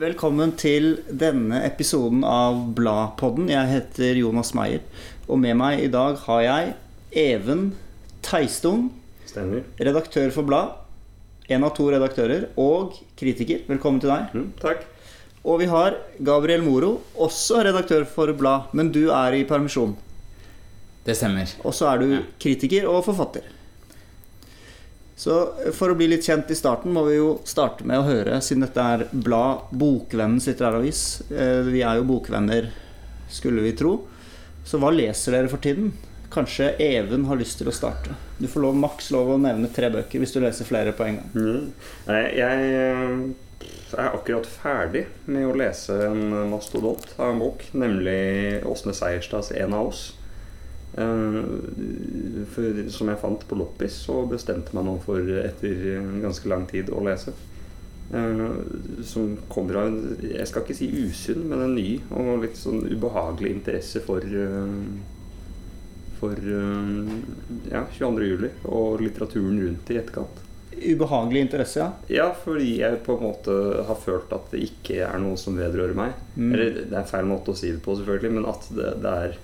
Velkommen til denne episoden av Bladpodden. Jeg heter Jonas Meyer, og med meg i dag har jeg Even Teistung, Stemmer. redaktør for Blad. En av to redaktører, og kritiker. Velkommen til deg. Mm, takk. Og vi har Gabriel Moro, også redaktør for Blad, men du er i permisjon. Det stemmer. Og så er du kritiker og forfatter. Så for å bli litt kjent i starten må vi jo starte med å høre, siden dette er blad Bokvennen sitter her og vis. Vi er jo bokvenner, skulle vi tro. Så hva leser dere for tiden? Kanskje Even har lyst til å starte. Du får lov, maks lov å nevne tre bøker hvis du leser flere på en gang. Mm. Jeg eh, er akkurat ferdig med å lese en mastodont av en bok, nemlig Åsne Seierstads 'En av oss'. Eh, For, som jeg fant på loppis, og bestemte meg nå for etter ganske lang tid å lese. Eh, som kommer av en, jeg skal ikke si usunn, men en ny og litt sånn ubehagelig interesse for eh, for ja, 22. juli og litteraturen rundt i etterkant. Ubehagelig interesse, ja. Ja, fordi jeg på en måte har følt at det ikke er noe som vedrører meg. Mm. Eller det er feil måte å si det på, selvfølgelig, men at det, det er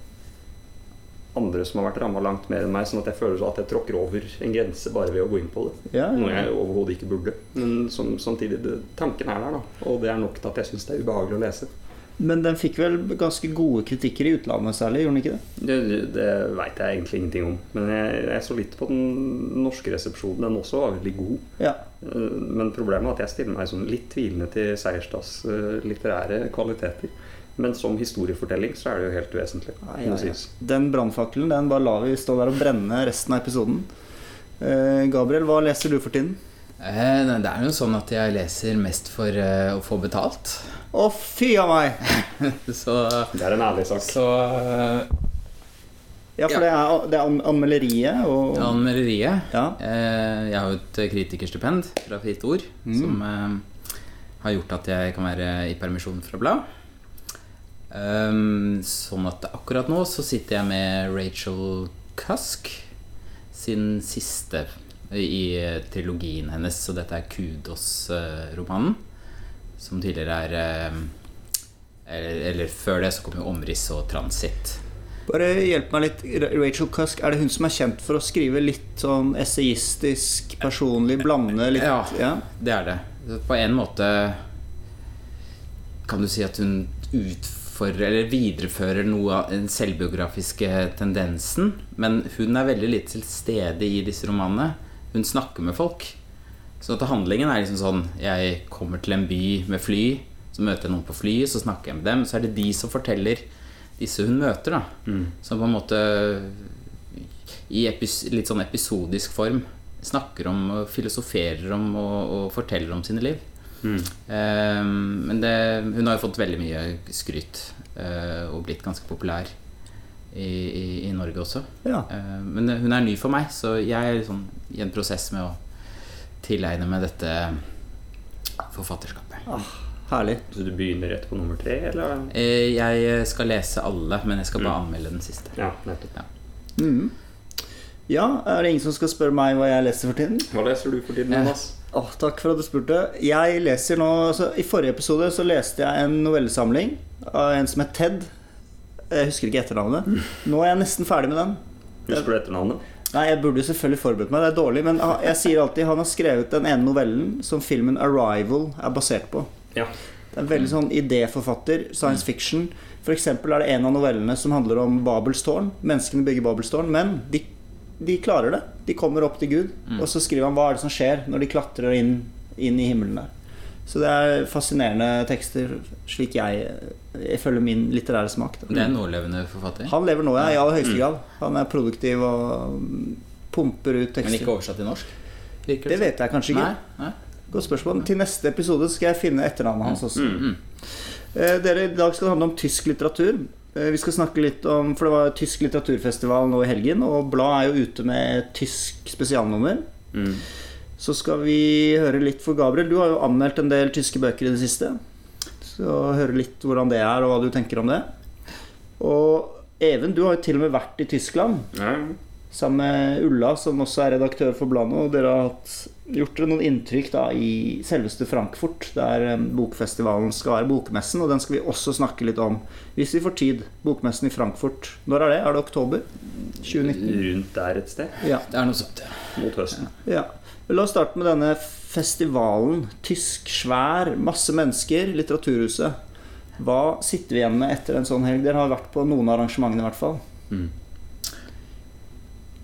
andre som har vært ramma langt mer enn meg, sånn at jeg føler at jeg tråkker over en grense bare ved å gå inn på det. ja, Noe jeg overhodet ikke burde. Men som, samtidig, det, tanken er der, da. Og det er nok til at jeg syns det er ubehagelig å lese. Men den fikk vel ganske gode kritikker i utlandet særlig, gjorde den ikke det? Det, det veit jeg egentlig ingenting om. Men jeg, jeg så litt på den norske resepsjonen. Den også var veldig god. Ja. Eh, Men problemet er at jeg stiller meg sånn litt tvilende til Seierstads eh, litterære kvaliteter. Men som historiefortelling så er det jo helt vesentlig. Ja, ja, ja. Den brannfakkelen den bare lar vi stå der og brenne resten av episoden. Eh, Gabriel, hva leser du for tiden? Eh, det er jo sånn at jeg leser mest for eh, å få betalt. Å, fy av meg! Så, Det er en ærlig sak. så eh, Ja, for det er, det er an anmelderiet og anmelderiet Ja. eh, Jeg har jo et kritikerstipend fra Fritt Ord Mm. som eh, har gjort at jeg kan være i permisjon fra blad. Um, sånn at akkurat nå så sitter jeg med Rachel Cusk sin siste i eh, trilogien hennes, så dette er Kudos-romanen. Som tidligere er eh, eller, eller før det så kom jo Omriss og Transit. Bare hjelp meg litt. Rachel Cusk, er det hun som er kjent for å skrive litt sånn essayistisk, personlig, blande litt Ja. ja. Det er det. På en måte kan du si at hun utfordrer eller viderefører noe av den selvbiografiske tendensen. Men hun er veldig litt til stede i disse romanene. Hun snakker med folk. Så at handlingen er liksom sånn Jeg kommer til en by med fly, så møter jeg noen på flyet, så snakker jeg med dem. Så er det de som forteller disse hun møter, da. Mm. Som på en måte i litt sånn episodisk form snakker om og filosoferer om og, og forteller om sine liv. Mm. Eh, men det, hun har jo fått veldig mye skryt uh, og blitt ganske populær i, i, i Norge også. ja. Uh, men hun er ny for meg, så jeg er liksom i en prosess med å tilegne meg dette forfatterskapet. Herlig. Så du begynner rett på nummer tre, eller? Eh, jeg skal lese alle, men jeg skal bare anmelde den siste. Ja, nettopp. Mhm. Ja, er det ingen som skal spørre meg hva jeg leser for tiden? Hva leser du for tiden, Jonas? Jonas? Åh, takk for at du spurte. Jeg leser nå altså, I forrige episode så leste jeg en novellesamling av en som het Ted. Jeg husker ikke etternavnet. Nå er jeg nesten ferdig med den. Husker du etternavnet? Nei, Jeg burde jo selvfølgelig forberedt meg, det er dårlig. Men jeg sier alltid han har skrevet den ene novellen som filmen 'Arrival' er basert på. Ja. Det er en veldig sånn idéforfatter, science fiction. For eksempel er det en av novellene som handler om Babels tårn. Menneskene bygger Babels tårn, men de, de klarer det. De kommer opp til Gud. Og så skriver han hva er det som skjer når de klatrer inn, inn i himmelen der. Så det er fascinerende tekster, slik jeg, jeg følger min litterære smak. Da. Det er en nålevende forfatter. Han lever nå, ja, i aller høyeste grad. Han er produktiv og mm, pumper ut tekster. Men ikke oversatt til norsk? Virker Det vet jeg kanskje ikke. Nei, nei. Godt spørsmål. Til neste episode skal jeg finne etternavnet hans også. Mm. Mm. Dere, I dag skal det handle om tysk litteratur. Eh, Vi skal snakke litt om For det var tysk litteraturfestival nå i helgen, og Blad er jo ute med et tysk spesialnummer. Mm. Så skal vi høre litt for Gabriel. Du har jo anmeldt en del tyske bøker i det siste. Så høre litt hvordan det er, og hva du tenker om det. Og Even, du har jo til og med vært i Tyskland. Ja. Sammen med Ulla, som også er redaktør for bladet. Og dere har hatt, gjort dere noen inntrykk da i selveste Frankfurt, der eh, bokfestivalen skal være bokmessen. Og den skal vi også snakke litt om hvis vi får tid. Bokmessen i Frankfurt. Når er det? Er det oktober? 2019? Rundt der et sted. Ja. Det er noe sånt, ja. Mot høsten. ja. La oss starte med denne festivalen. Tysk, svær, masse mennesker. Litteraturhuset. Hva sitter vi igjen med etter en sånn helg? Dere har vært på noen av arrangementene i hvert fall. Ehm,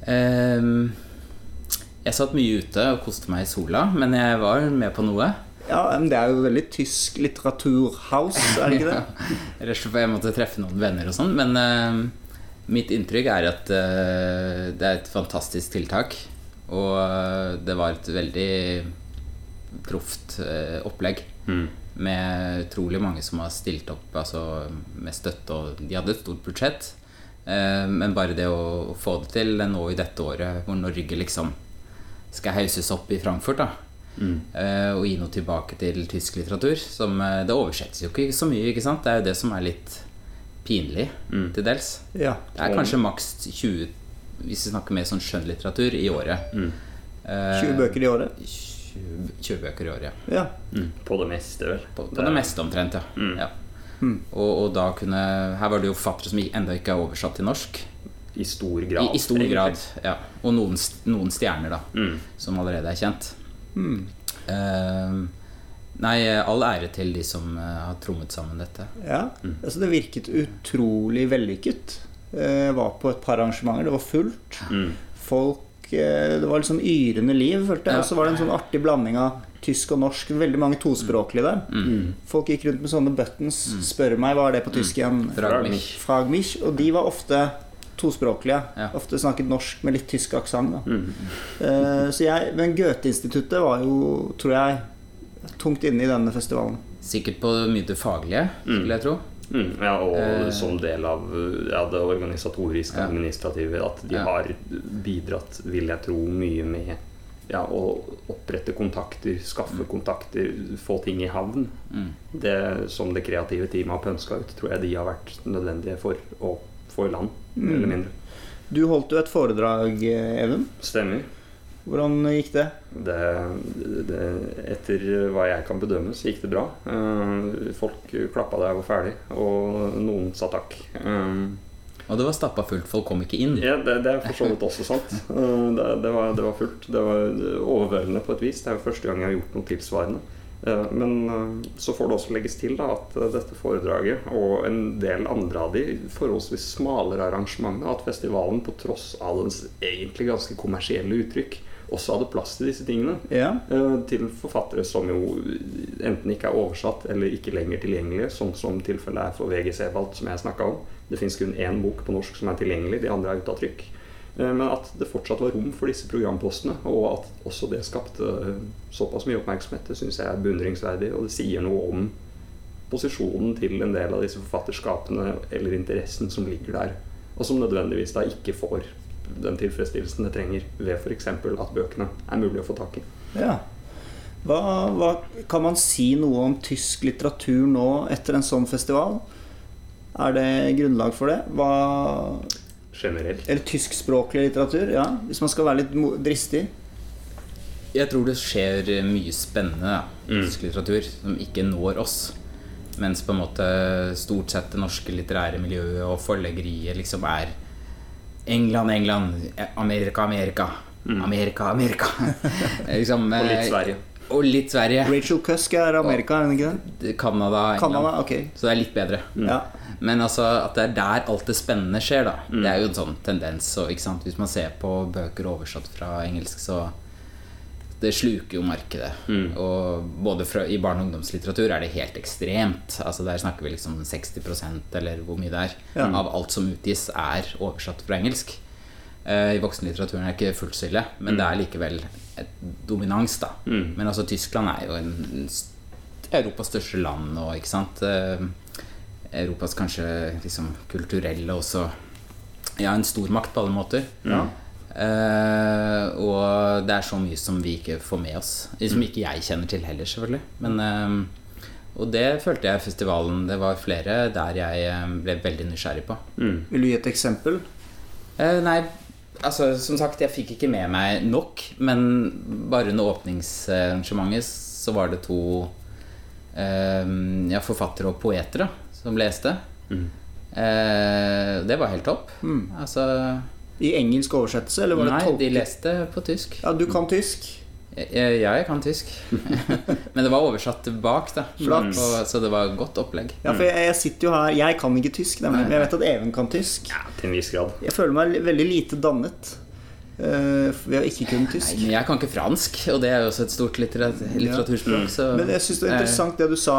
jeg satt mye ute og koste meg i sola, men jeg var med på noe. Ja, men Det er jo veldig tysk litteraturhouse, er det ikke det? Ellers så får jeg måtte treffe noen venner og sånn. Men uh, mitt inntrykk er at uh, det er et fantastisk tiltak. Og uh, det var et veldig proft eh, opplegg. Mm. Med utrolig mange som har stilt opp altså, med støtte. Og de hadde et stort budsjett. Eh, men bare det å få det til nå i dette året, hvor Norge liksom skal hauses opp i Frankfurt, da. Mm. eh, og gi noe tilbake til tysk litteratur. Som, eh, det oversettes jo ikke så mye, ikke sant? Det er jo det som er litt pinlig, Mm. til dels. Ja. Det er kanskje maks 20, hvis vi snakker mer sånn skjønnlitteratur, i året. Mm. Eh, 20 bøker i året. 20, 20 bøker i året, ja. Ja. Mm. På det meste, vel. På, på det meste omtrent, ja. Mm. ja. Mm. Og, og da kunne Her var det jo forfattere som enda ikke er oversatt til norsk. I stor grad. i stor egentlig. grad, ja. Og noen, noen stjerner, da, Mm. som allerede er kjent. Mm. Uh, nei, all ære til de som eh, har trommet sammen dette. ja. Altså, det virket utrolig vellykket. Eh, Jeg var på et par arrangementer. Det var fullt. Mm. Folk eh, Det var liksom yrende liv, følte jeg. Ja. Og så var det en sånn artig blanding av tysk og norsk. Veldig mange tospråklige der. Mm. Folk gikk rundt med sånne buttons. Spør meg hva er det på tysk igjen. Fragmich. Fragmich. Og de var ofte tospråklige. Ja. Ofte snakket norsk med litt tysk aksent. Mm. uh, Så jeg, men Goethe-instituttet var jo, tror jeg, tungt inne i denne festivalen. Sikkert på mye det faglige, vil jeg tro. Mm, ja, og Eh. som del av ja, det organisatoriske, Ja. administrative, at de Ja. har bidratt, vil jeg tro, mye med ja, å opprette kontakter, skaffe kontakter, få ting i havn. Mm. Det som det kreative teamet har pønska ut, tror jeg de har vært nødvendige for å få i land, Mm. mer eller mindre. Du holdt jo et foredrag, eh, Even. Stemmer. Hvordan gikk det? Det, det, etter hva jeg kan bedømme, så gikk det bra. Eh, Folk klappa da jeg var ferdig, og noen sa takk. Eh, Og det var stappa fullt, folk kom ikke inn. Ja, det, det er for så vidt også sant. Eh, Det, det, var, det var fullt. Det var overveldende på et vis. Det er jo første gang jeg har gjort noe tilsvarende. Eh, Men eh, så får det også legges til da, at eh, dette foredraget og en del andre av de forholdsvis smalere arrangementene, at festivalen på tross av dens egentlig ganske kommersielle uttrykk også hadde plass til disse tingene. Ja. Til forfattere som jo enten ikke er oversatt eller ikke lenger tilgjengelige, sånn som tilfellet er for VG Sebald, som jeg snakka om. Det fins kun én bok på norsk som er tilgjengelig, de andre er ute av trykk. Eh, Men at det fortsatt var rom for disse programpostene, og at også det skapte eh, såpass mye oppmerksomhet, det syns jeg er beundringsverdig, og det sier noe om posisjonen til en del av disse forfatterskapene eller interessen som ligger der, og som nødvendigvis da ikke får den tilfredsstillelsen det trenger ved f.eks. at bøkene er mulig å få tak i. ja. Hva, hva, kan man si noe om tysk litteratur nå etter en sånn festival? Er det grunnlag for det? Hva, Generelt. eller tyskspråklig litteratur? Ja, hvis man skal være litt dristig. Jeg tror det skjer mye spennende Mm. tysk litteratur som ikke når oss. Mens på en måte stort sett det norske litterære miljøet og forleggeriet liksom er England, England, Amerika, Amerika. Amerika, Amerika. liksom, Mm. Og litt eh, Sverige. Og litt Sverige. Rachel Cusk er Amerika, er hun ikke det? Canada. Canada, ok. Så det er litt bedre. Ja. Men altså at det er der alt det spennende skjer, da. Mm. Det er jo en sånn tendens. Så, ikke sant? Hvis man ser på bøker oversatt fra engelsk, så Det sluker jo markedet. Mm. Og både fra, i barne- og ungdomslitteratur er det helt ekstremt. Altså Der snakker vi liksom 60% eller hvor mye det er, Ja. av alt som utgis, er oversatt fra engelsk. Eh, I voksenlitteraturen er det ikke fullt så ille, men det er likevel et dominans, da. Mm. Men altså Tyskland er jo en, en Europas største land og ikke sant eh, Europas kanskje liksom kulturelle også Ja, en stormakt på alle måter. Ja. Eh, og det er så mye som vi ikke får med oss. Som ikke jeg kjenner til heller, selvfølgelig. Men, eh, og det følte jeg festivalen Det var flere der jeg ble veldig nysgjerrig på. Mm. Vil du gi et eksempel? Eh, nei, altså, som sagt, jeg fikk ikke med meg nok. Men bare under åpningsarrangementet så var det to eh, ja, forfattere og poeter da, som leste. Mm. Eh, det var helt topp. Mm. Altså I engelsk oversettelse, eller var det Nei, de leste på tysk. Ja, du kan tysk. Jeg, ja, jeg kan tysk. Men det var oversatt bak, da. Flaks. Og, så det var godt opplegg. Ja, for jeg, jeg sitter jo her Jeg kan ikke tysk, nemlig, men jeg vet at Even kan tysk. Ja, til en viss grad. Jeg føler meg veldig lite dannet Uh, ved å ikke kunne Nei, tysk. men jeg kan ikke fransk, og det er jo også et stort litterat litteraturspråk. Ja. Men jeg syns det var interessant det du sa,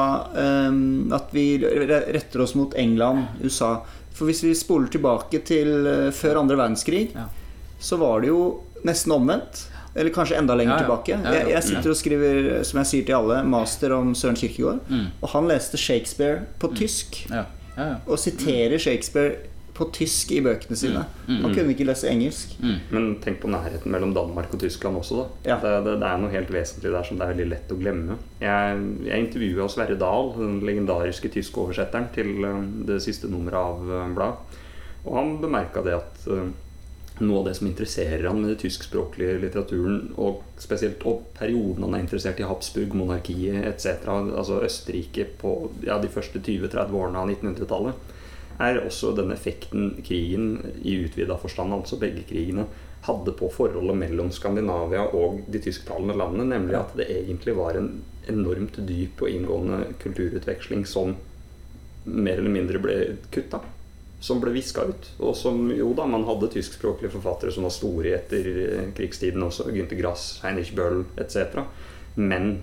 um, at vi retter oss mot England, USA. For hvis vi spoler tilbake til eh, før andre verdenskrig, Ja. så var det jo nesten omvendt. Eller kanskje enda lenger Ja, ja. tilbake. Jeg, jeg sitter og skriver, som jeg sier til alle, master om Søren Kierkegaard. Mm. Og han leste Shakespeare på tysk. ja, ja, ja. Og siterer Shakespeare på tysk i bøkene sine. Mm. Han kunne ikke lese engelsk. Men tenk på nærheten mellom Danmark og Tyskland også, da. Ja. Det, det, det er noe helt vesentlig der som det er veldig lett å glemme. Jeg, jeg intervjua Sverre Dahl, den legendariske tyske oversetteren, til eh, det siste nummeret av eh, bladet. Og han bemerka det at eh, noe av det som interesserer han med den tyskspråklige litteraturen, og spesielt og perioden han er interessert i Habsburg, monarkiet etc., altså Østerrike på ja, de første 20-30 årene av 1900-tallet, er også den effekten krigen i utvida forstand, altså begge krigene, hadde på forholdet mellom Skandinavia og de tysktalende landene, nemlig at det egentlig var en enormt dyp og inngående kulturutveksling som mer eller mindre ble kutta. Som ble viska ut. Og som jo da, man hadde tyskspråklige forfattere som var store etter eh, krigstiden også. Günter Grass, Heinrich Böll etc. Men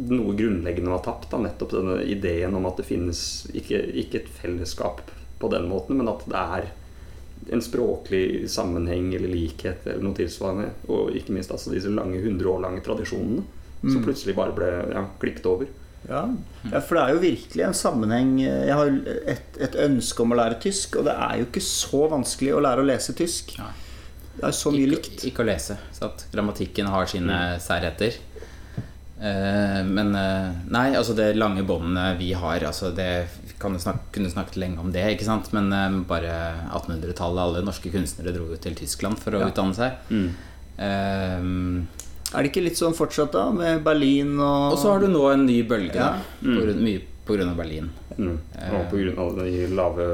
noe grunnleggende var tapt. da, Nettopp denne ideen om at det finnes ikke, ikke et fellesskap på den måten, men at det er en språklig sammenheng eller likhet eller noe tilsvarende. Og ikke minst altså disse lange, hundre år lange tradisjonene som Mm. plutselig bare ble ja, klippet over. Ja. ja, for det er jo virkelig en sammenheng Jeg har et, et ønske om å lære tysk, og det er jo ikke så vanskelig å lære å lese tysk. Nei. Det er så mye ikke, likt. ikke å lese. Så at grammatikken har sine særheter. Eh, men eh, Nei, altså det lange båndet vi har altså det kan jo snak, kunne snakket lenge om det, ikke sant? men eh, bare 1800-tallet. Alle norske kunstnere dro jo til Tyskland for å Ja. utdanne seg. Eh, Er det ikke litt sånn fortsatt, da? Med Berlin og og så har du nå en ny bølge, Ja. da. På, grunn- mye pga. av Berlin. Mm. Og på grunn av de lave,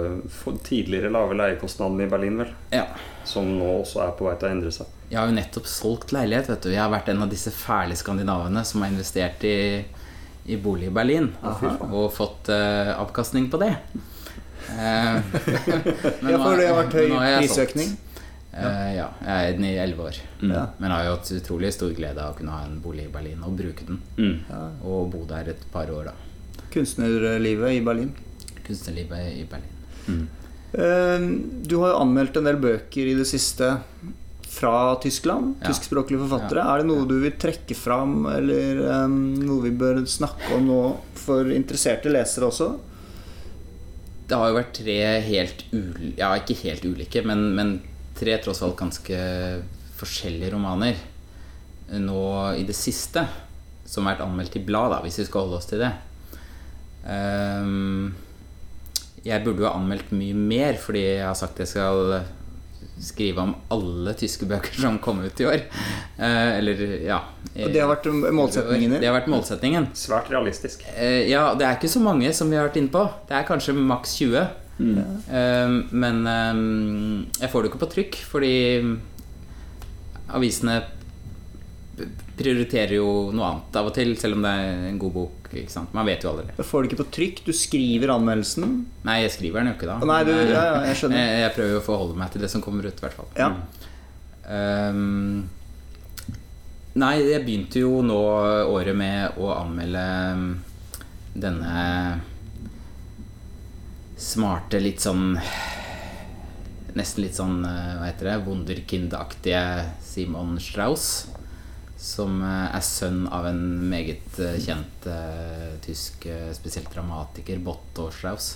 tidligere lave leiekostnadene i Berlin, vel. Ja. Som nå også er på vei til å endre seg. Jeg har jo nettopp solgt leilighet, vet du. Jeg har vært en av disse fæle skandinavene som har investert i, i bolig i Berlin. Og fått uh, avkastning på det. Uh, men Ja, for det har vært høy prisøkning. Eh, ja, jeg er den i elleve år. Ja. Men har jo hatt utrolig stor glede av å kunne ha en bolig i Berlin og bruke den. Mm. Og bo der et par år, da. Kunstnerlivet i Berlin. Kunstnerlivet i Berlin. Eh, Du har jo anmeldt en del bøker i det siste fra Tyskland. Ja. Tyskspråklige forfattere. Ja. Er det noe du vil trekke fram, eller um, noe vi bør snakke om nå for interesserte lesere også? Det har jo vært tre helt ul... Ja, ikke helt ulike, men, men tre tross alt ganske forskjellige romaner. Nå i det siste, som har vært anmeldt i blad, da, hvis vi skal holde oss til det. Ehm, jeg burde jo ha anmeldt mye mer, fordi jeg har sagt jeg skal skrive om alle tyske bøker som kom ut i år. Eh, eller, ja. Og det har vært målsetningen Det har vært målsetningen. Svært realistisk. Eh, ja, det er ikke så mange som vi har vært inne på. Det er kanskje maks 20. Eh, men eh, jeg får det ikke på trykk, fordi avisene prioriterer jo noe annet av og til, selv om det er en god bok. Man vet jo aldri. Da får du ikke på trykk. Du skriver anmeldelsen. Nei, jeg skriver den jo ikke da. Nei, du- ja, ja, jeg skjønner. Jeg, jeg prøver jo å forholde meg til det som kommer ut, i hvert fall. Ja. Um, nei, jeg begynte jo nå året med å anmelde ehm, denne smarte, litt sånn Nesten litt sånn, eh, hva heter det, wunderkind-aktige Simon Strauss. Som eh, er sønn av en meget eh, kjent uh, tysk, spesielt dramatiker, Botto Strauss.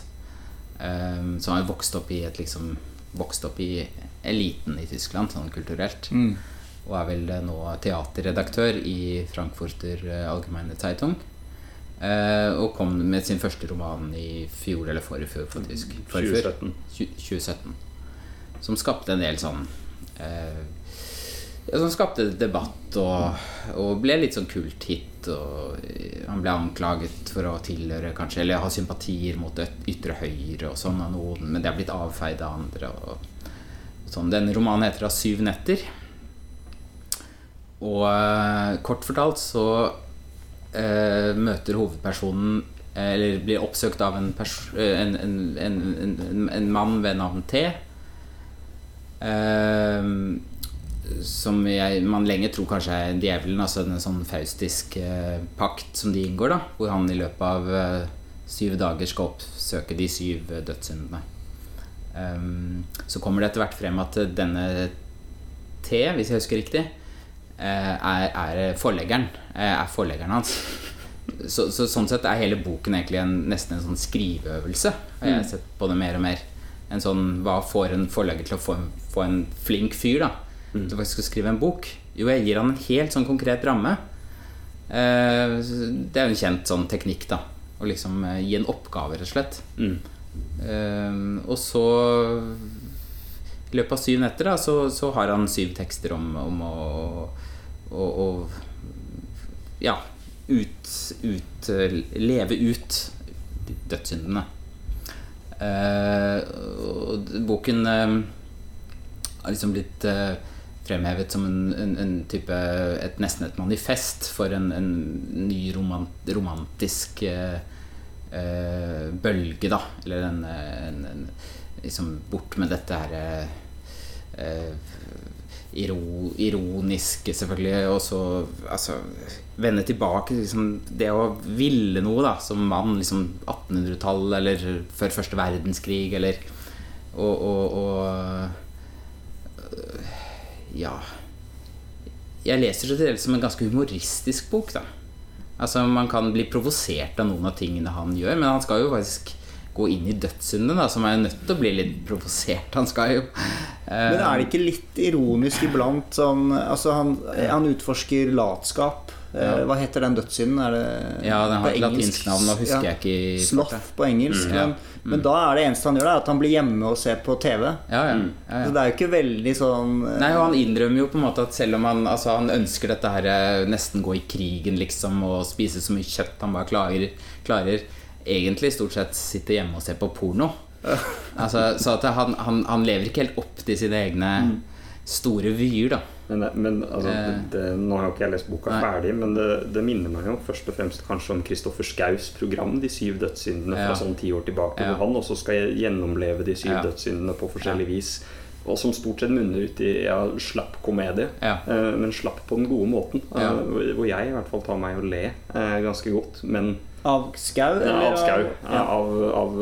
Um, som har vokst opp i et liksom Vokst opp i eliten i Tyskland, sånn kulturelt. Mm. Og er vel nå teaterredaktør i Frankfurter Allgemeine Zeitung. Eh, og kom med sin første roman i fjor eller forrige, faktisk. Forfjor. 2017. 2017. Som skapte en del sånn eh, Som skapte debatt og, og ble litt sånn kulthit. Og eh, han ble anklaget for å tilhøre kanskje Eller ha sympatier mot ytre høyre og sånn av noen, men det er blitt avfeid av andre. Og, sånn. Denne romanen heter 'Av 'Syv netter'. Og eh, kort fortalt så eh, møter hovedpersonen Eller blir oppsøkt av en, en, en, en, mann ved navn T. Eh, som jeg, man lenge tror kanskje er djevelen. Altså en sånn faustisk eh, pakt som de inngår, da hvor han i løpet av eh, syv dager skal oppsøke de syv eh, dødssyndene. Um, så kommer det etter hvert frem at denne T, hvis jeg husker riktig, er, er forleggeren. eh, Er forleggeren hans. Så, så sånn sett er hele boken egentlig en, nesten en sånn skriveøvelse. Har jeg sett på det mer og mer. En sånn, Hva får en forlegger til å få få en flink fyr da til faktisk å skrive en bok? Jo, jeg gir han en helt sånn konkret ramme. Eh, det er jo en kjent sånn teknikk, da. Å liksom eh, gi en oppgave, rett og slett. Mm. Eh, og så I løpet av syv netter da så, så har han syv tekster om, om å, å, og Ja, ut, ut eh, Leve ut dødssyndene. Uh, boken uh, har liksom blitt uh, fremhevet som en, en, en type et, Nesten et manifest for en, en ny romant, romantisk bølge, da. Eller en, liksom Bort med dette her iro, ironiske, selvfølgelig, og så altså, vende tilbake liksom, det å ville noe, da, som mann, liksom 1800-tall eller før første verdenskrig, eller og, og, og ja Jeg leser det til dels som en ganske humoristisk bok, da. Altså, man kan bli provosert av noen av tingene han gjør, men han skal jo faktisk gå inn i dødssynden, da, som er jo nødt til å bli litt provosert. Han skal jo eh, Men er det ikke litt ironisk iblant sånn Altså, han, han utforsker latskap. Eh, Ja. Hva heter den dødssynden? Er det Ja, den har et latinsk navn, nå husker Ja. jeg ikke Sloth på engelsk. Mm, ja. Men, men da er det eneste han gjør, da, at han blir hjemme og ser på TV. Ja, ja. ja, Så det er jo ikke veldig sånn eh, Nei, og han innrømmer jo på en måte at selv om han, altså, han ønsker dette her nesten gå i krigen, liksom, og spise så mye kjøtt han bare klarer, klarer egentlig stort sett sitter hjemme og ser på porno. Altså, så at han, han, han lever ikke helt opp til sine egne store vyer, da. Men, men altså, Eh. det, det, nå har jo ikke jeg lest boka Nei. ferdig, men det, det minner meg jo først og fremst kanskje om Kristoffer Schous program 'De syv dødssyndene' fra Ja. sånn ti år tilbake, Ja. hvor han også skal gjennomleve de syv Ja. dødssyndene på forskjellig vis. Og som stort sett munner ut i ja, slapp komedie, eh, men slapp på den gode måten. Eh, hvor- jeg i hvert fall tar meg å le eh, ganske godt. Men Av skau? ja, av skau. Ja. Av, av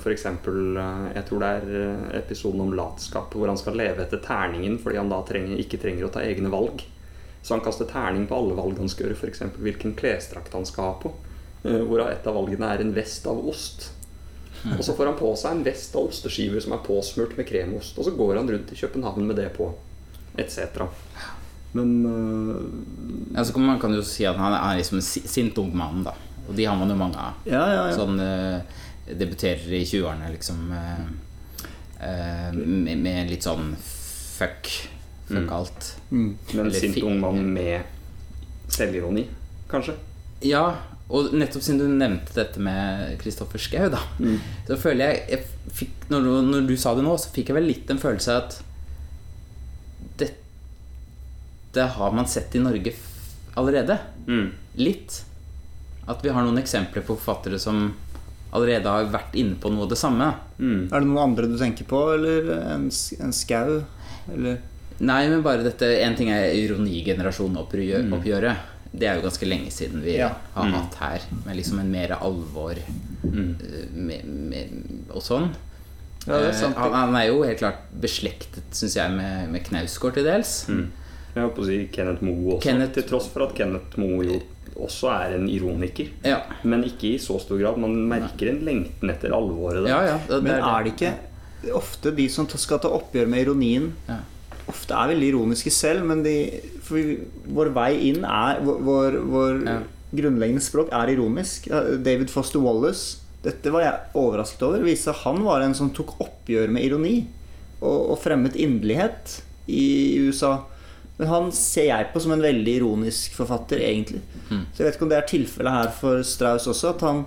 f.eks. Jeg tror det er eh, episoden om latskap, hvor han skal leve etter terningen fordi han da trenger, ikke trenger å ta egne valg. Så han kaster terning på alle valg han skal gjøre, f.eks. hvilken klesdrakt han skal ha på. eh, Hvorav et av valgene er en vest av ost. Og så får han på seg en vest av osteskiver som er påsmurt med kremost. Og så går han rundt i København med det på, etc. Men eh, Altså, man kan jo si at han er liksom en sint ung mann, da. Og de har man jo mange av. Ja, ja, ja. Sånn uh, debuterer i 20-årene, liksom. Uh, uh, med, med litt sånn fuck. Fuck Mm. alt. Mm. Men en sint ung mann med selvironi, kanskje? Ja, og nettopp siden du nevnte dette med Kristoffer Schou, da, Mm. så føler jeg, jeg fikk, når, du, når du sa det nå, så fikk jeg vel litt en følelse av at dette har man sett i Norge f- allerede. Mm. Litt. At vi har noen eksempler på forfattere som allerede har vært inne på noe av det samme. Mm. Er det noen andre du tenker på, eller en, en skau? Eller Nei, men bare dette En ting er ironigenerasjonoppgjøret. Det er jo ganske lenge siden vi Ja. har Mm. hatt her. Med liksom en mer alvor Mm. eh, med, med, og sånn. Ja, det er Eh, sant. han, han er jo helt klart beslektet, syns jeg, med, med Knausgård til dels. Mm. Jeg holdt på å si Kenneth Moe også, Kenneth- til tross for at Kenneth Moe jo også er en ironiker. Ja, Men ikke i så stor grad. Man merker en lengten etter alvoret. ja. ja det, Men er det ikke ofte de som skal ta oppgjør med ironien, Ja. ofte er veldig ironiske selv, men de, for vi, vår vei inn er Vår, vår, grunnleggende språk er ironisk. David Foster Wallace Dette var jeg overrasket over. Viste han var en som tok oppgjør med ironi. Og, og fremmet inderlighet. i USA. Men han ser jeg på som en veldig ironisk forfatter, egentlig. Mm. Så jeg vet ikke om det er tilfellet her for Strauss også, at han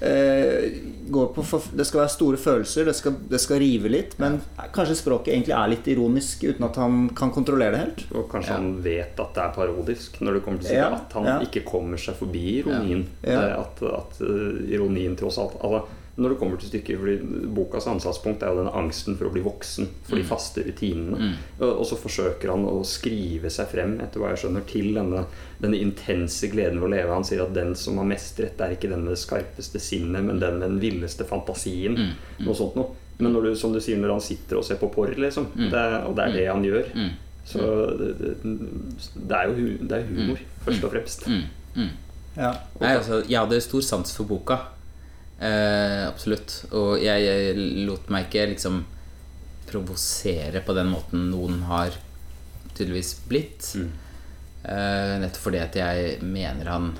eh, går på for, Det skal være store følelser, det skal, det skal rive litt, men kanskje språket egentlig er litt ironisk uten at han kan kontrollere det helt. Og kanskje Ja. han vet at det er parodisk når det kommer til stykket. Ja, At han ja. ikke kommer seg forbi ironien. Ja. At, at eh, ironien tross alt altså, Når det kommer til stykket fordi Bokas ansatspunkt er jo den angsten for å bli voksen. For de faste rutinene. Mm. Og, og så forsøker han å skrive seg frem etter hva jeg skjønner til denne, denne intense gleden ved å leve. Han sier at den som har mest rett, er ikke den med det skarpeste sinnet, men den med den villeste fantasien. Mm. Noe sånt noe. Men når du, som du sier, når han sitter og ser på porr, liksom, Mm. det, og det er det han gjør Mm. så det, det, det er jo det er humor, først og fremst. Mm. Mm. Ja. Nei, altså, jeg hadde stor sans for boka. Eh, absolutt. Og jeg, jeg lot meg ikke liksom provosere på den måten noen har tydeligvis blitt. Mm. Eh, nettopp fordi at jeg mener han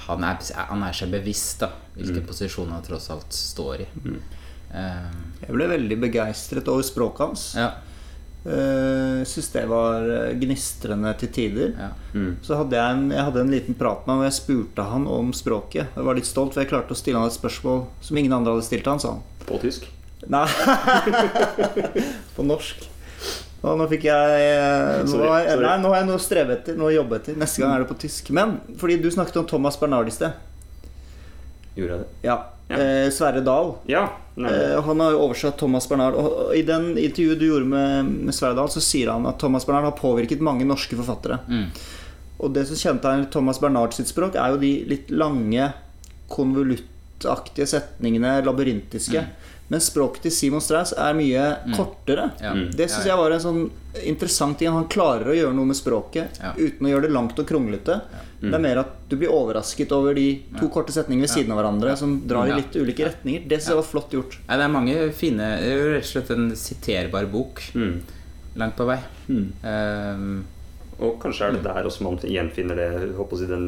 han er, han er seg bevisst da hvilken Mm. posisjon han tross alt står i. Eh, Jeg ble veldig begeistret over språket hans. ja, Uh, Syns det var eh, gnistrende til tider. ja. Mm. Så hadde jeg, en, jeg hadde en liten prat med ham, og jeg spurte han om språket. Jeg var litt stolt, for jeg klarte å stille han et spørsmål som ingen andre hadde stilt han, sa han. På tysk. Nei På norsk. Og nå fikk jeg eh, nå, Sorry, har jeg- Nei, nå har jeg noe å streve etter, noe å jobbe etter. Neste gang er det på tysk. Men fordi du snakket om Thomas Bernard i sted. Gjorde jeg det? Ja. Eh, Sverre Dahl. Ja. Eh, han har jo oversatt Thomas Bernard. Og i den intervjuet du gjorde med, med Sverre Dahl, så sier han at Thomas Bernard har påvirket mange norske forfattere. Mm. Og det som kjennetegner Thomas Bernard sitt språk, er jo de litt lange, konvoluttaktige setningene, labyrintiske. Men språket til Simon Strauss er mye kortere. Ja. Mm. Det syns Ja, ja. jeg var en sånn interessant ting. Han klarer å gjøre noe med språket Ja. uten å gjøre det langt og kronglete. Det er mer at du blir overrasket over de to korte setningene ved siden av hverandre som drar Ja. i litt ulike retninger. Det syns jeg var flott gjort. Det er mange fine Det er jo rett og slett en siterbar bok Mm. langt på vei. Mm. Og kanskje er det der også man gjenfinner det, jeg den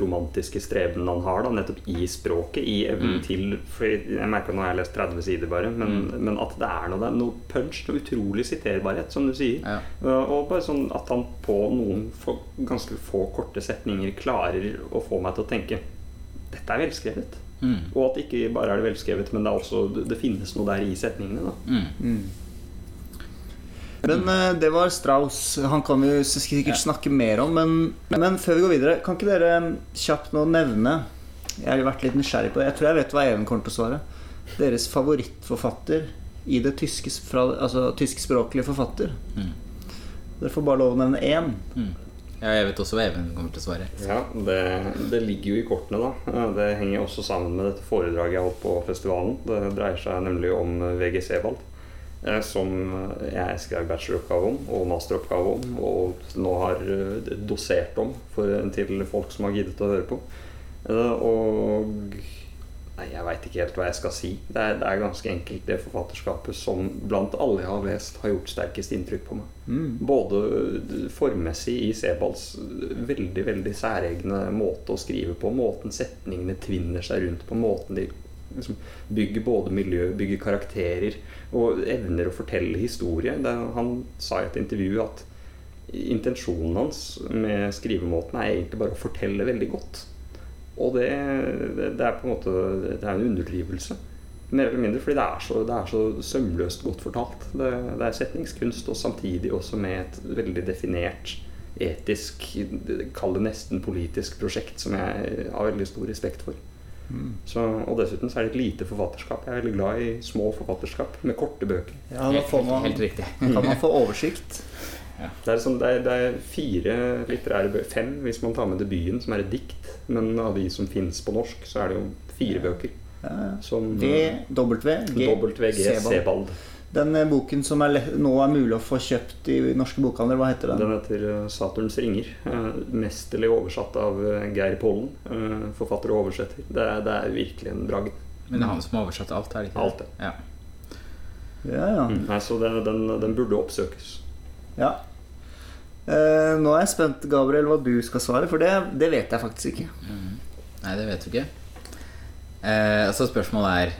romantiske streben han har, da, nettopp i språket. I evnen Mm. til For jeg merker nå har jeg lest 30 sider bare, men, men at det er noe, noe punch, noe utrolig siterbarhet, som du sier. ja. Og bare sånn at han på noen få, ganske få korte setninger klarer å få meg til å tenke dette er velskrevet. Mm. Og at ikke bare er det velskrevet, men det, er også, det, det finnes noe der i setningene. Da. Men uh, det var Strauss. Han kan vi sikkert snakke mer om. Men, men før vi går videre, kan ikke dere mm, kjapt nå nevne Jeg har vært litt nysgjerrig på det. Jeg tror jeg vet hva Even kommer til å svare. Deres favorittforfatter i det tyske, fra, altså, tyskspråklige forfatter. Mm. Dere får bare lov å nevne én. Mm. Ja, jeg vet også hva Even kommer til å svare. Ja, det, det ligger jo i kortene, da. Det henger også sammen med dette foredraget jeg holdt på festivalen. Det dreier seg nemlig om uh, VG Sebald. eh, Som jeg skrev bacheloroppgave om og masteroppgave om, og nå har uh, dosert om for, til folk som har giddet å høre på. Eh, Og Nei, jeg veit ikke helt hva jeg skal si. Det er, det er ganske enkelt det forfatterskapet som blant alle jeg har lest, har gjort sterkest inntrykk på meg. Mm. Både formmessig i Sebalds veldig veldig særegne måte å skrive på, måten setningene tvinner seg rundt på, måten de liksom bygger både miljø, bygger karakterer og evner å fortelle historie. Det, han sa i et intervju at intensjonen hans med skrivemåten er egentlig bare å fortelle veldig godt. Og det, det er på en måte Det er en underdrivelse. Mer eller mindre fordi det er så, det er så sømløst godt fortalt. Det, det er setningskunst, og samtidig også med et veldig definert etisk, kall det nesten politisk prosjekt, som jeg har veldig stor respekt for. Så, og dessuten så er det et lite forfatterskap. Jeg er veldig glad i små forfatterskap med korte bøker. Ja, da får man, Helt riktig. kan man få oversikt. Det er, sånn, det er, det er fire litterære bøker, fem hvis man tar med debuten, som er et dikt. Men av de som finnes på norsk, så er det jo fire bøker. Ja, ja. Som V, W, G, WG Sebald. Sebald. Den eh, boken som er nå er mulig å få kjøpt i norske bokhandler, hva heter den? Den heter eh, 'Saturns ringer'. eh, Mesterlig oversatt av Geir Pollen, eh, forfatter og oversetter. Det er, det er virkelig en bragd. Men det er han som har oversatt alt, er det ikke? Alt det. Ja. Ja, ja. Nei, så det, den, den burde oppsøkes. Ja. Eh, nå er jeg spent, Gabriel, hva du skal svare, for det, det vet jeg faktisk ikke. Nei, det vet du ikke. Eh, så spørsmålet er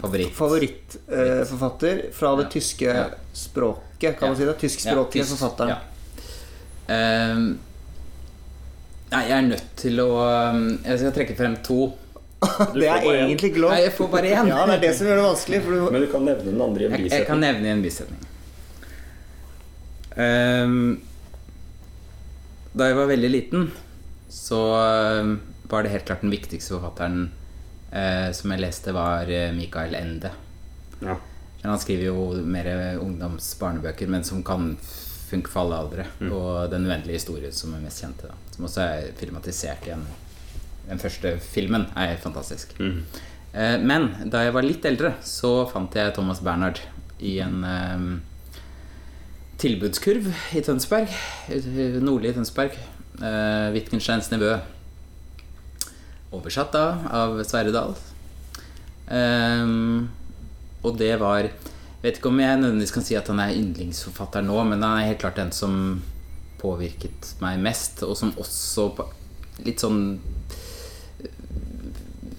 favoritt. Favorittforfatter fra det Ja. tyske Ja. språket. kan man si det? Tyskspråklige Ja, tysk- forfatteren. ja. Ehm, nei, jeg er nødt til å um, Jeg skal trekke frem to. Det er egentlig ikke lov. Nei, jeg får bare én. Ja, det er det som gjør det vanskelig. For du, Men du kan nevne den andre i en Jeg, jeg kan bisetning. nevne i en bisetning. Ehm, da jeg var veldig liten, så ehm, var det helt klart den viktigste forfatteren eh, som jeg leste, var eh, Mikael Ende. Ja. Men han skriver jo mer ungdoms-barnebøker, men som kan funke for alle aldre. Og Den uendelige historie, som er mest kjente. Da. Som også er filmatisert igjen. Den første filmen er fantastisk. Mm. Eh, Men da jeg var litt eldre, så fant jeg Thomas Bernhard i en eh, tilbudskurv i Tønsberg. Nordlig i- Tønsberg. Eh, Wittgensteins nevø. Oversatt da av Sverre Dahl. Um, og det var Jeg vet ikke om jeg nødvendigvis kan si at han er yndlingsforfatter nå, men han er helt klart den som påvirket meg mest, og som også på litt sånn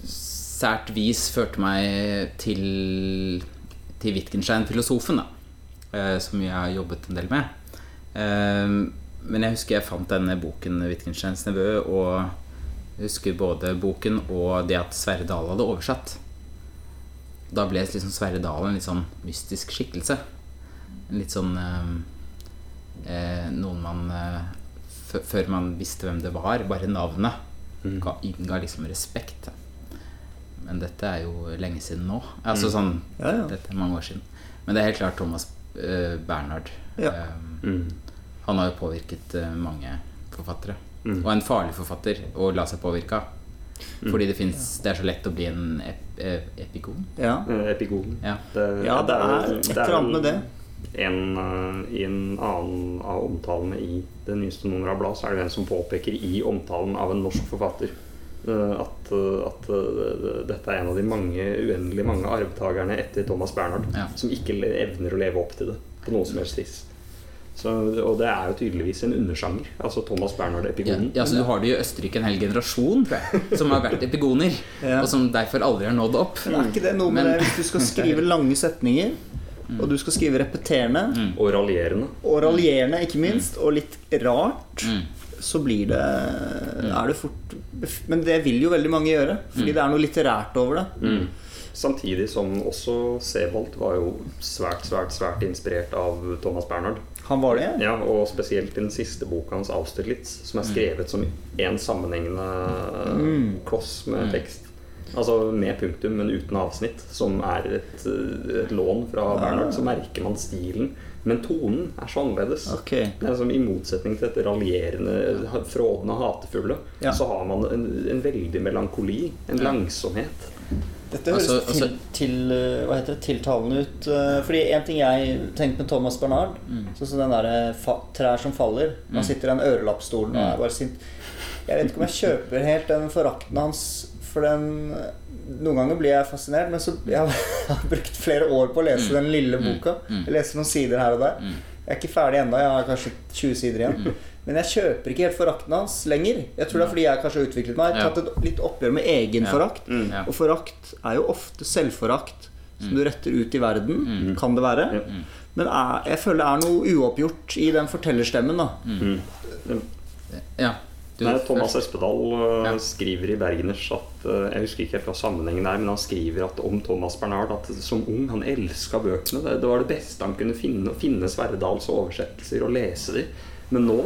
sært vis førte meg til, til Wittgenstein, filosofen, da. eh, Som jeg har jobbet en del med. Ehm, men jeg husker jeg fant denne boken 'Wittgensteins nevø', og jeg husker både boken og det at Sverre Dahl hadde oversatt. Da ble liksom Sverre Dahl en litt sånn mystisk skikkelse. En litt sånn eh, eh, Noen man eh, Før man visste hvem det var, bare navnet Mm. ga, innga liksom respekt. Men dette er jo lenge siden nå. Altså sånn Ja, ja. Dette er mange år siden. Men det er helt klart Thomas eh, Bernhard. Ja. Eh, Mm. han har jo påvirket eh, mange forfattere. Mm. Og en farlig forfatter å la seg påvirke av. Mm. Fordi det, finnes, det er så lett å bli en ep eh, epikon. ja. Eh, Ja. Det, ja, det er et eller annet med det. En, eh, I en annen av omtalene i det nyeste nummeret av bladet, så er det en som påpeker i omtalen av en norsk forfatter eh, at, at dette er en av de mange, uendelig mange arvtakerne etter Thomas Bernhard Ja. som ikke evner å leve opp til det på noe som helst vis. Så, og det er jo tydeligvis en undersjanger. Altså Thomas Ja, Bernhard-epigonen. ja, så Du har det i Østerrike en hel generasjon tror jeg, som har vært epigoner, Ja. og som derfor aldri har nådd opp. Men er ikke det noe med Men- det hvis du skal skrive lange setninger, og du skal skrive repeterende, Mm. Og raljerende. og raljerende, ikke minst, og litt rart, Mm. så blir det Er det fort Men det vil jo veldig mange gjøre, fordi det er noe litterært over det. Mm. Samtidig som også Sevold var jo svært, svært, svært inspirert av Thomas Bernhard. Han var det? Ja, Og spesielt den siste boka hans, 'Austerlitz', som er skrevet som en sammenhengende Mm. kloss med tekst. Altså med punktum, men uten avsnitt, som er et, et lån fra Bernhard. Så merker man stilen. Men tonen er så annerledes. Okay. Det er som I motsetning til dette raljerende, frådende, hatefulle, Ja. så har man en, en veldig melankoli. En langsomhet. Dette høres Altså- altså- til, til, hva heter det, tiltalende ut. uh, Fordi en ting jeg tenkte med Thomas Bernhard Sånn som den derre fa- 'Trær som faller'. Han sitter i den ørelappstolen og er bare sint. Jeg vet ikke om jeg kjøper helt den forakten hans, for den Noen ganger blir jeg fascinert, men så jeg har brukt flere år på å lese den lille boka. Jeg leser noen sider her og der. Jeg er ikke ferdig ennå, jeg har kanskje 20 sider igjen. Men jeg kjøper ikke helt forakten hans lenger. Jeg tror det er fordi jeg kanskje har utviklet meg. Ja. Tatt et litt oppgjør med egen forakt. Og forakt er jo ofte selvforakt som du retter ut i verden, kan det være. Men jeg føler det er noe uoppgjort i den fortellerstemmen. da Ja. Nei, Thomas. Espedal uh, Ja. skriver i Bergeners at uh, Jeg husker ikke helt hva sammenhengen er, men han skriver at om Thomas Bernhard at som ung han elska bøkene. Det, det var det beste han kunne finne. Å finne Sverdals oversettelser og lese de. Men nå,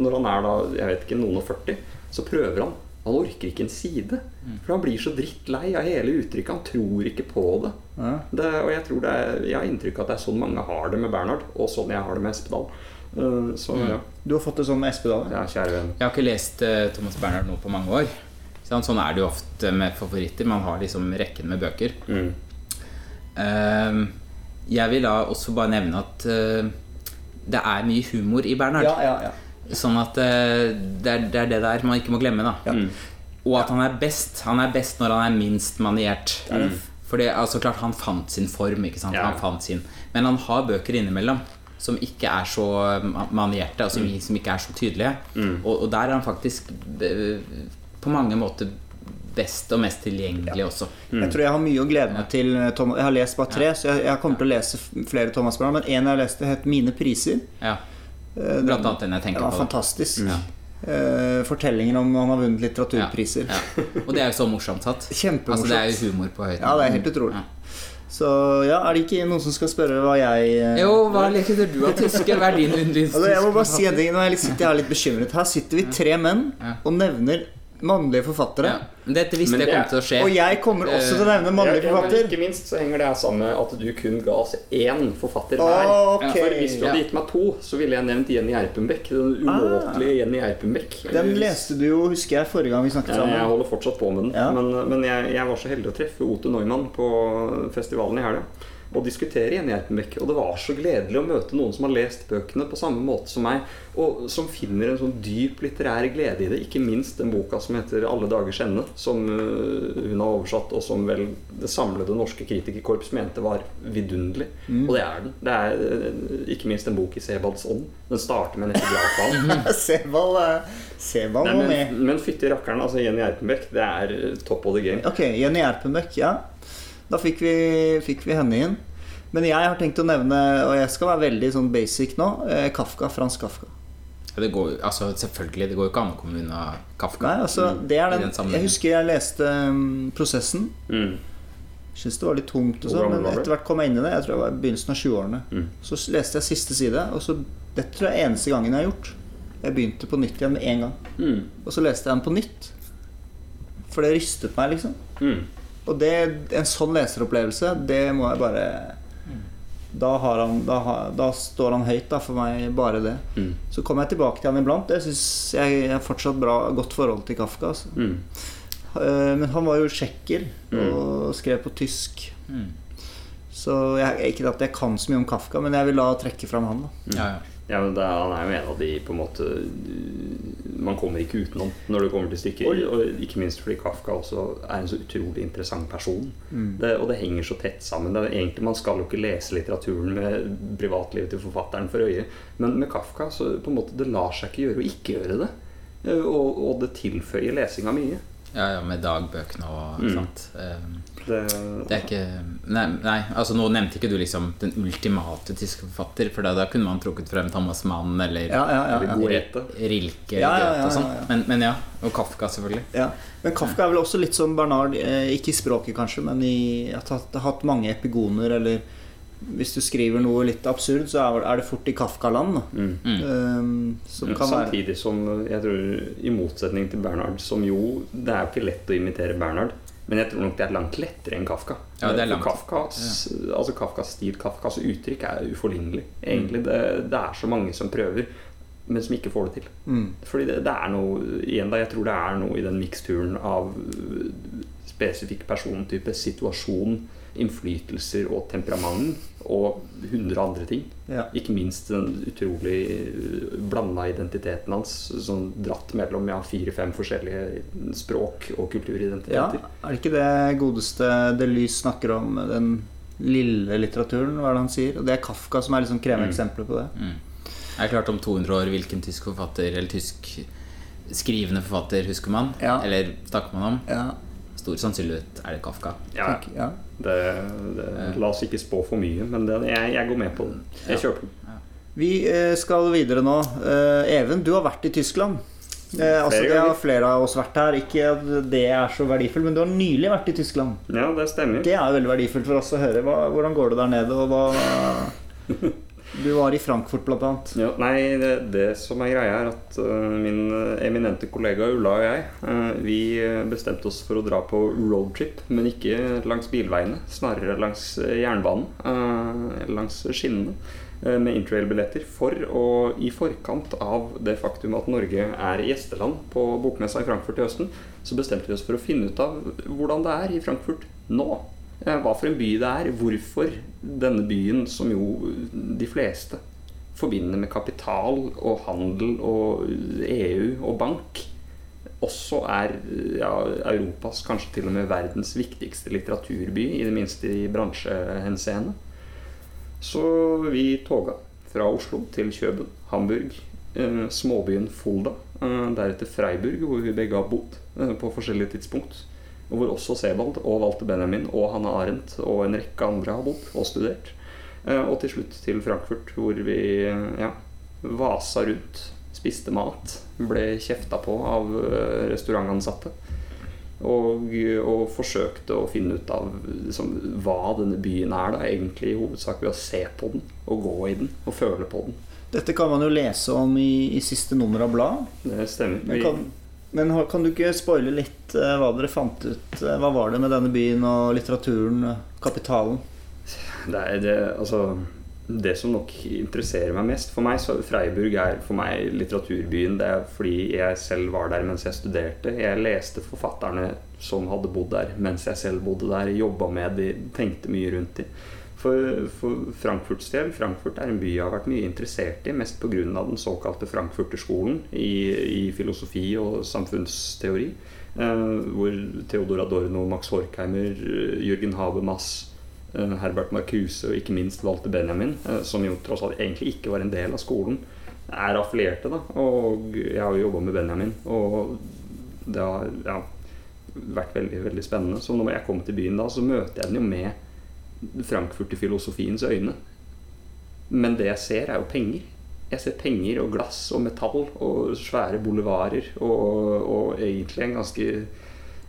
når han er da, jeg vet ikke, noen og 40, så prøver han. Han orker ikke en side. For han blir så drittlei av hele uttrykket. Han tror ikke på det. Ja. det og jeg tror det er, jeg har inntrykk av at det er sånn mange har det med Bernhard, og sånn jeg har det med Espedal. Uh, så ja. Du har fått det sånn med Espedal? ja, kjære venn. Jeg har ikke lest uh, Thomas Bernhard nå på mange år. Sånn, sånn er det jo ofte med favoritter. Man har liksom rekken med bøker. Mm. Uh, jeg vil da også bare nevne at uh, det er mye humor i Bernhard. Ja, ja, ja. Sånn at uh, det, er, det er det der man ikke må glemme. da Mm. Og at han er best. Han er best når han er minst maniert. For det, altså klart han fant sin form, ikke sant? Ja. Han fant sin Men han har bøker innimellom som ikke er så manierte, og som, som ikke er så tydelige. Og, og der er han faktisk eh, på mange måter best og mest tilgjengelig også. Jeg tror jeg har mye å glede meg til. eh, Thomas. Jeg har lest bare tre, så jeg, jeg kommer til å lese flere Thomas-bøker. Men en jeg leste, het 'Mine priser'. Ja, Eh, Blant annet den jeg tenker var på. fantastisk. Ja. Eh, fortellingen om han har vunnet litteraturpriser. Ja. Og det er jo så morsomt satt. Kjempemorsomt. Altså, det er jo humor på høyt Ja, det er helt utrolig. Så ja, er det ikke noen som skal spørre hva jeg eh, Jo, hva liker du av tyske? Hva er din yndlingstyske? altså, Jeg må bare si en ting. Nå er jeg sitter jeg her litt bekymret. Her sitter vi tre menn og nevner mannlige forfattere. ja. Dette visste jeg kom til å skje. Og jeg kommer også til å nevne mannlige Ja, ja, men forfatter. ikke minst så henger det her sammen med at du kun ga oss én forfatter hver. okay. For hvis du hadde gitt meg to, så ville jeg nevnt Jenny Erpenbeck. Den umåtelige Jenny Erpenbeck. Ah. Den leste du jo, husker jeg, forrige gang vi snakket Ja, jeg holder fortsatt på med den. Ja. Men, men jeg, jeg var så heldig å treffe Ote Neumann på festivalen i helga. Og diskutere Erpenbeck. Og det var så gledelig å møte noen som har lest bøkene på samme måte som meg, og som finner en sånn dyp litterær glede i det. Ikke minst den boka som heter 'Alle dagers ende', som øh, hun har oversatt, og som vel det samlede norske kritikerkorps mente var vidunderlig. Mm. Og det er den. Det er øh, ikke minst en bok i Sebalds ånd. Den starter med en Gladfall. Sebald Sebald Nei, men, med. men fytti rakkeren, altså Jenny Erpenbeck, det er eh, top of the game. Ok, Jenny Erpenbeck, ja. Da fikk vi, fikk vi henne inn. Men jeg har tenkt å nevne, og jeg skal være veldig sånn basic nå, eh, Kafka. Frans Kafka. Ja, Det går, altså, selvfølgelig, det går jo ikke an å komme unna Kafka. Nei, altså, det er den den. Jeg husker jeg leste um, Prosessen. Mm. Syns det var litt tungt, og sånt sånn, men etter hvert kom jeg inn i det. Jeg tror det var i begynnelsen av 20-årene. Mm. Så leste jeg siste side, og så Dette tror jeg er eneste gangen jeg har gjort. Jeg begynte på nytt igjen med en gang. Mm. Og så leste jeg den på nytt. For det rystet meg, liksom. Mm. Og det, en sånn leseropplevelse, det må jeg bare da, har han, da, da står han høyt da, for meg, bare det. Mm. Så kommer jeg tilbake til han iblant. Jeg syns jeg har fortsatt bra, godt forhold til Kafka. Altså. Mm. Eh, Men han var jo tsjekker Mm. og skrev på tysk. Mm. Så jeg, ikke at jeg kan så mye om Kafka, men jeg vil da trekke fram han. da Ja, ja. Ja, men det, er- Han er jo en av de på en måte Man kommer ikke utenom når det kommer til stykket. Oi. Og ikke minst fordi Kafka også er en så utrolig interessant person. Mm. Det, og det henger så tett sammen. Det er egentlig Man skal jo ikke lese litteraturen med privatlivet til forfatteren for øye, men med Kafka så på en måte det lar seg ikke gjøre å ikke gjøre det. Eh, Og, og det tilføyer lesinga mye. ja, ja med dagbøkene og Mm. sånt. Um, Det, Det er ikke Nei, nei altså nå nevnte ikke du liksom den ultimate tyske forfatter, for da, da kunne man trukket frem Thomas Mann eller Ja, ja, ja, Eller. Goethe. Rilke Ja, ja, ja, og sånn. ja, ja. Men, men ja. Og Kafka, selvfølgelig. Ja. Men Kafka er vel også litt som Bernard, eh, ikke i språket kanskje, men i at han har hatt mange epigoner, eller hvis du skriver noe litt absurd, så er- det fort i Kafka-land. mm. Mm. Um, som kan være Samtidig som jeg tror, i motsetning til Bernhard, som jo Det er ikke lett å imitere Bernhard, men jeg tror nok det er langt lettere enn Kafka. Ja. Kafkas, altså Kafkas stil, Kafkas uttrykk er uforlignelig. Egentlig, det, det er så mange som prøver, men som ikke får det til. mm. Fordi det, det er noe igjen da, Jeg tror det er noe i den miksturen av øh, spesifikk persontype, situasjon, innflytelser og temperament og hundre andre ting. ja. Ikke minst den utrolig blanda identiteten hans, sånn dratt mellom ja, fire-fem forskjellige språk og kulturidentiteter. ja. Er det ikke det godeste Delys snakker om, den lille litteraturen, hva er det han sier? Og det er Kafka som er liksom kremeksempelet på det. Mm. Det er klart om 200 år hvilken tysk forfatter eller tysk skrivende forfatter husker man? Ja. Eller snakker man om? Ja, Stor sannsynlighet er det Kafka. Ja, ja. det, det, la oss ikke spå for mye, men det, jeg, jeg går med på den. Jeg kjøper den. Vi eh, skal videre nå. Eh, Even, du har vært i Tyskland. Eh, altså, det har flere av oss vært her. Ikke at det er så verdifullt, men du har nylig vært i Tyskland. Ja, det stemmer. Det er veldig verdifullt for oss å høre. Hva, hvordan går det der nede, og hva Du var i Frankfurt, blant annet. Ja, nei, det, det som er greia, er at uh, min eminente kollega Ulla og jeg uh, Vi øh, bestemte oss for å dra på roadtrip, men ikke langs bilveiene. Snarere langs jernbanen. Uh, langs skinnene. med interrail-billetter. For å, i forkant av det faktum at Norge er gjesteland på bokmessa i Frankfurt i høsten, så bestemte vi oss for å finne ut av hvordan det er i Frankfurt nå. Eh, Hva for en by det er. Hvorfor denne byen, som jo de fleste forbinder med kapital og handel og EU og bank, også er ja, Europas, kanskje til og med verdens viktigste litteraturby, i det minste i bransjehenseende. Så vi toga fra Oslo til Kjøben, Hamburg, eh, småbyen Fulda, eh, deretter Freiburg, hvor vi begge har bodd på forskjellige tidspunkt. Og hvor også Sebald og Walter Benjamin og Hanne Arendt og en rekke andre har bodd og studert. Eh, og til slutt til Frankfurt, hvor vi ja, vasa rundt, spiste mat, ble kjefta på av eh, restaurantansatte. Og, og forsøkte å finne ut av liksom, hva denne byen er, da, egentlig i hovedsak ved å se på den og gå i den og føle på den. Dette kan man jo lese om i, i siste nummer av bladet. Det stemmer. Vi- kan, men kan du ikke spoile litt eh, hva dere fant ut? Eh, Hva var det med denne byen og litteraturen, eh, kapitalen? Er det, altså Det som nok interesserer meg mest For meg så Freiburg er for meg litteraturbyen. Det er fordi jeg selv var der mens jeg studerte. Jeg leste forfatterne som hadde bodd der mens jeg selv bodde der. Jobba med de, tenkte mye rundt de. For, for Frankfurts del Frankfurt er en by jeg har vært mye interessert i, mest pga. den såkalte Frankfurterskolen i, i filosofi og samfunnsteori. Eh, hvor Theodor Adorno, Max Horkheimer, Jürgen Habermas eh, Herbert Marcuse og ikke minst Walter Benjamin, eh, som jo tross alt egentlig ikke var en del av skolen, er affilierte. da, Og jeg har jo jobba med Benjamin, og det har ja, vært veldig veldig spennende. Så når jeg kommer til byen da, så møter jeg den jo med Frankfurter-filosofiens øyne. Men det jeg ser, er jo penger. Jeg ser penger og glass og metall og svære bolivarer og, og egentlig en ganske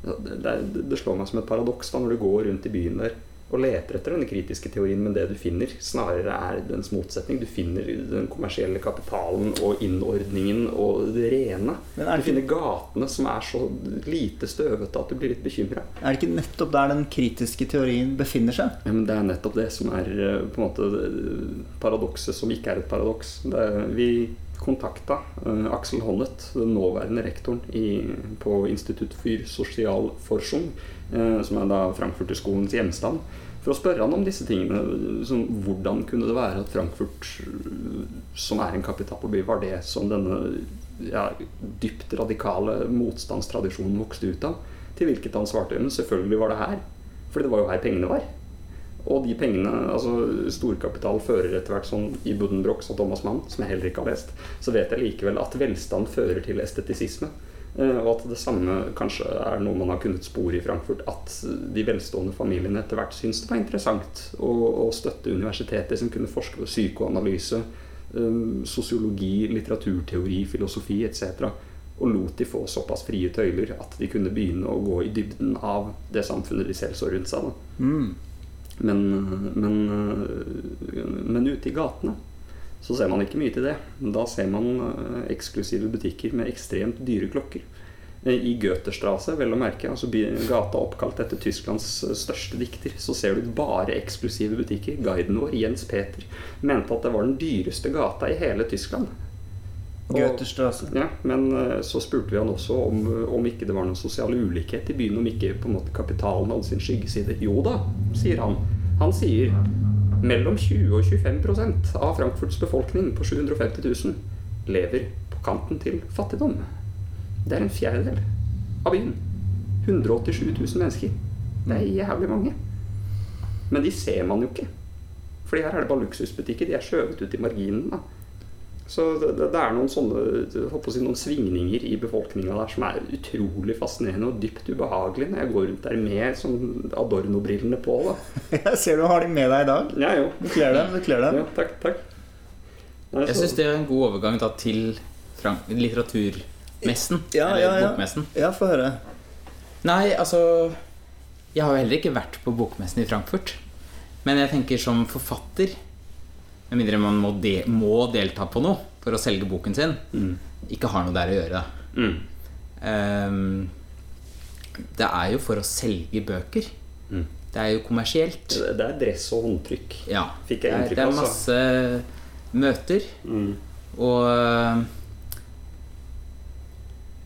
det, det slår meg som et paradoks da når du går rundt i byen der og leter etter denne kritiske teorien, men det du finner, snarere er dens motsetning. Du finner den kommersielle kapitalen og innordningen og det rene. Men er Du finner gatene som er så lite støvete at du blir litt bekymra. er det ikke nettopp der den kritiske teorien befinner seg? Ja, men det er nettopp det som er eh, på en måte paradokset som ikke er et paradoks. Det er, vi kontakta uh, Aksel Honnet, den nåværende rektoren i, på Institutt for sosial forskning, eh, som er da Frankfurterskolens hjemstand, for å spørre han om disse tingene. Som, hvordan kunne det være at Frankfurt, eh, som er en kapitalby, var det som denne ja, dypt radikale motstandstradisjonen vokste ut av? Til hvilket han svarte men selvfølgelig var det her. For det var jo her pengene var. Og de pengene, altså storkapital fører etter hvert sånn i Buddenbrooks og Thomas Mann, som jeg heller ikke har lest, så vet jeg likevel at velstand fører til estetisisme. Eh, Og at det samme kanskje er noe man har kunnet spore i Frankfurt. At de velstående familiene etter hvert syntes det var interessant å, å støtte universiteter som kunne forske på psykoanalyse, eh, sosiologi, litteraturteori, filosofi etc. Og lot de få såpass frie tøyler at de kunne begynne å gå i dybden av det samfunnet de selv så rundt seg. Mm. Men, men, men ute i gatene så ser man ikke mye til det. Da ser man eh, eksklusive butikker med ekstremt dyre klokker. Eh, I Goetherstrasse, vel å merke, altså gata oppkalt etter Tysklands eh, største dikter, så ser du bare eksklusive butikker. Guiden vår, Jens Peter, mente at det var den dyreste gata i hele Tyskland. Og- ja, men så spurte vi han også om, om ikke det var noen sosial ulikhet i byen. Om ikke på en måte kapitalen hadde sin skyggeside. Jo da, sier han. Han sier mellom 20 og 25% av Frankfurts befolkning på 750 000 lever på kanten til fattigdom. Det er en fjerdedel av byen. 187 000 mennesker. Det er jævlig mange. Men de ser man jo ikke. Fordi her er det bare luksusbutikker. De er skjøvet ut i marginen. Så det, det er noen sånne håper å si, noen svingninger i befolkninga der som er utrolig fascinerende og dypt ubehagelig når jeg går rundt der med sånn Adorno-brillene på. da. Jeg ser du har de med deg i dag. Ja, jo. Du kler dem. Du kler dem. Ja, takk, takk. Nei, Jeg syns det er en god overgang da til Frank litteraturmessen. Ja, eller ja, ja. bokmessen. Ja, få høre. Nei, altså Jeg har jo heller ikke vært på bokmessen i Frankfurt. Men jeg tenker som forfatter Med mindre man må, de, må delta på noe for å selge boken sin, Mm. ikke har noe der å gjøre. Mm. Um, det er jo for å selge bøker. Mm. Det er jo kommersielt. Det det er dress og håndtrykk. Ja. Fikk jeg er, av. det er av. så. masse møter. Mm. Og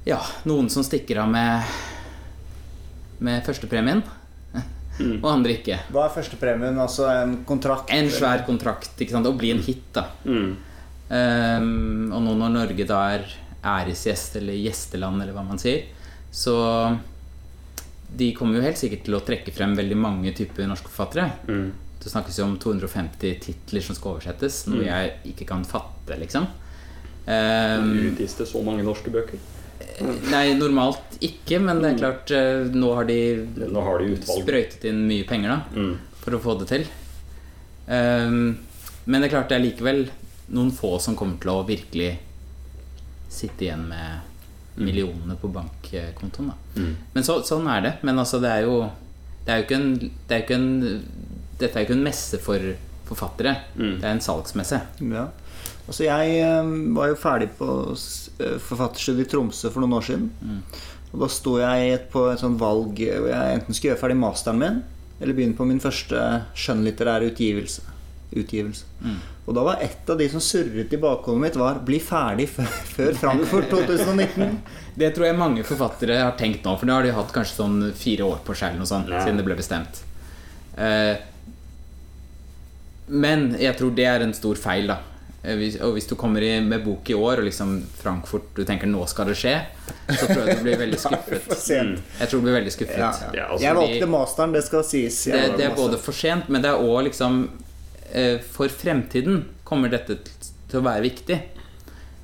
ja, noen som stikker av med med førstepremien, Mm. og andre ikke. Hva er førstepremien? Altså en kontrakt? En svær kontrakt, ikke sant, og bli en hit, da. Mm. Um, og nå når Norge da er æresgjest, eller gjesteland, eller hva man sier, så de kommer jo helt sikkert til å trekke frem veldig mange typer norske forfattere. Mm. Det snakkes jo om 250 titler som skal oversettes, noe Mm. jeg ikke kan fatte, liksom. Um, Utgis det så mange norske bøker? Nei, normalt ikke, men det er klart eh, Nå har de Nå har de sprøytet inn mye penger da Mm. for å få det til. Um, men det er klart det er likevel noen få som kommer til å virkelig sitte igjen med millionene på bankkontoen. Da. Mm. Men så, sånn er det. Men altså, det er jo Det er jo ikke en, det er ikke en Dette er jo ikke en messe for forfattere. Mm. Det er en salgsmesse. Ja. Altså jeg eh, var jo ferdig på eh, forfatterstudiet i Tromsø for noen år siden. Og da sto jeg på et sånt valg hvor jeg enten skulle gjøre ferdig masteren min, eller begynne på min første skjønnlitterære utgivelse. utgivelse. Og da var et av de som surret i bakhodet mitt, var 'bli ferdig før, Frankfurt 2019'. Det tror jeg mange forfattere har tenkt nå, for nå har de hatt kanskje sånn fire år på seg noe siden det ble bestemt. Eh, men jeg tror det er en stor feil, da. Eh, hvis- Og hvis du kommer i, med bok i år, og liksom Frankfurt Du tenker 'nå skal det skje', så tror jeg du blir veldig skuffet. Mm. Jeg tror du blir veldig skuffet. Ja. Ja, altså, Jeg valgte masteren, det skal sies. Det, det er både for sent, men det er òg liksom eh, For fremtiden kommer dette til å være viktig.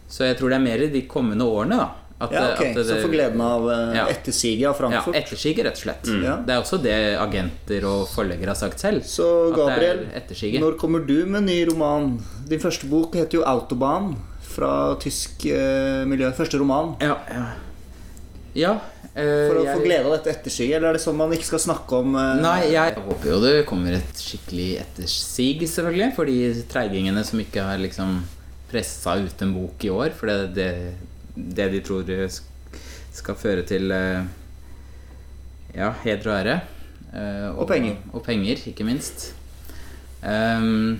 Så jeg tror det er mer i de kommende årene, da. At, Ja, ok, at det- Så får gleden av eh, Ja. ettersiget av Ja, Frankfurt. ettersiget, rett og slett. Ja. Det er også det agenter og forleggere har sagt selv. Så Gabriel, når kommer du med ny roman? Din første bok heter jo 'Autobahn', fra tysk eh, miljø. Første roman. Ja, ja. ja eh, For å jeg, få glede av dette ettersiget, eller er det sånn man ikke skal snakke om eh, Nei, jeg håper jo det kommer et skikkelig ettersig, selvfølgelig. For de treigingene som ikke har liksom pressa ut en bok i år. For det det, det de tror skal føre til eh, ja, heder og ære. Og, Og penger. Og penger, ikke minst. Um,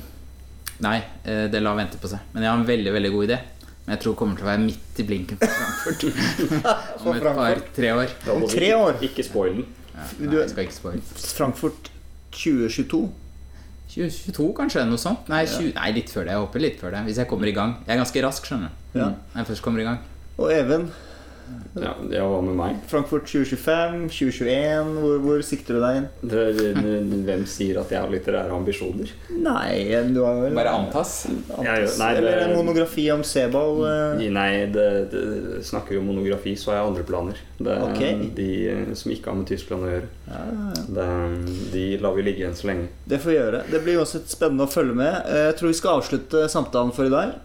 nei, eh, det lar vente på seg. Men jeg har en veldig veldig god idé. Men jeg tror det kommer til å være midt i blinken på Frankfurt om et par-tre år. Om tre år. Ikke spoil den. Ja, nei, jeg skal ikke spoil. Frankfurt 2022. 2022, kanskje? Noe sånt? Nei, 20, nei, litt før det. Jeg håper litt før det. Hvis jeg kommer i gang. Jeg er ganske rask, skjønner du. Ja. Når jeg først kommer i gang. Og Even, Ja, ja, hva med meg? Frankfurt 2025, 2021, hvor, hvor sikter du deg inn? Det, det, hvem sier at jeg har litterære ambisjoner? Nei, du har vel Bare antas. Jeg nei, det- Eller en monografi om Sebald. eh, Nei, det, det, snakker vi om monografi, så har jeg andre planer. Det er Ok. De eh, som ikke har med Tyskland å gjøre. Ja, ja, ja. Det, de lar vi ligge igjen så lenge. Det får vi gjøre. Det blir uansett spennende å følge med. Eh, Jeg tror vi skal avslutte samtalen for i dag.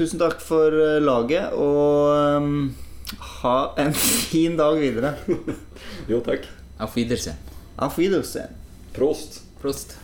Tusen takk for eh, laget, og um, ha en fin dag videre. Jo, takk. Auf Wiedersehen. Auf Wiedersehen. Prost. Prost.